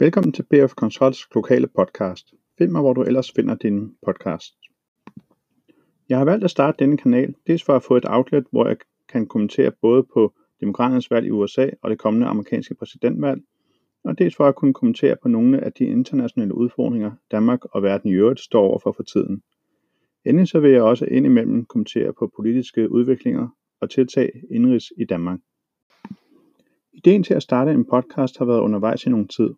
Velkommen til BF Consults lokale podcast. Find mig, hvor du ellers finder din podcast. Jeg har valgt at starte denne kanal, dels for at få et outlet, hvor jeg kan kommentere både på demokraternes valg i USA og det kommende amerikanske præsidentvalg, og dels for at kunne kommentere på nogle af de internationale udfordringer, Danmark og verden i øvrigt står overfor for tiden. Endelig så vil jeg også indimellem kommentere på politiske udviklinger og tiltag indrigs i Danmark. Ideen til at starte en podcast har været undervejs i nogen tid.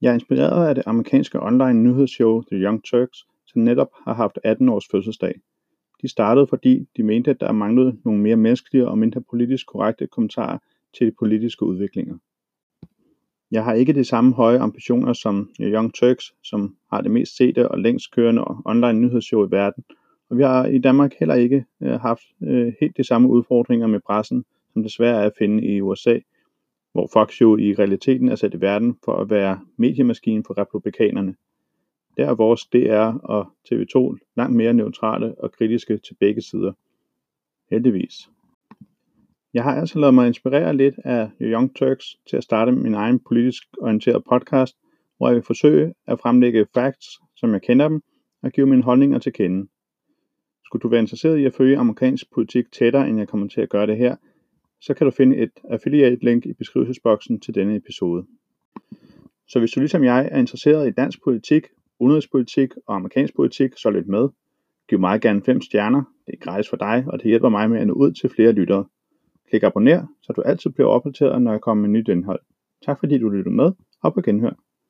Jeg er inspireret af det amerikanske online nyhedsshow The Young Turks, som netop har haft 18 års fødselsdag. De startede, fordi de mente, at der manglede nogle mere menneskelige og mindre politisk korrekte kommentarer til de politiske udviklinger. Jeg har ikke de samme høje ambitioner som Young Turks, som har det mest sete og længst kørende online nyhedsshow i verden, og vi har i Danmark heller ikke øh, haft øh, helt de samme udfordringer med pressen, som desværre er at finde i USA, hvor Fox jo i realiteten er sat i verden for at være mediemaskinen for republikanerne. Der er vores DR og TV2 langt mere neutrale og kritiske til begge sider. Heldigvis. Jeg har altså lavet mig inspirere lidt af Young Turks til at starte min egen politisk orienteret podcast, hvor jeg vil forsøge at fremlægge facts, som jeg kender dem, og give mine holdninger til kende. Skulle du være interesseret i at følge amerikansk politik tættere, end jeg kommer til at gøre det her, så kan du finde et affiliate link i beskrivelsesboksen til denne episode. Så hvis du ligesom jeg er interesseret i dansk politik, udenrigspolitik og amerikansk politik, så lyt med. Giv mig gerne 5 stjerner, det er gratis for dig, og det hjælper mig med at nå ud til flere lyttere. Klik abonner, så du altid bliver opdateret, når jeg kommer med nyt indhold. Tak fordi du lyttede med, og på genhør.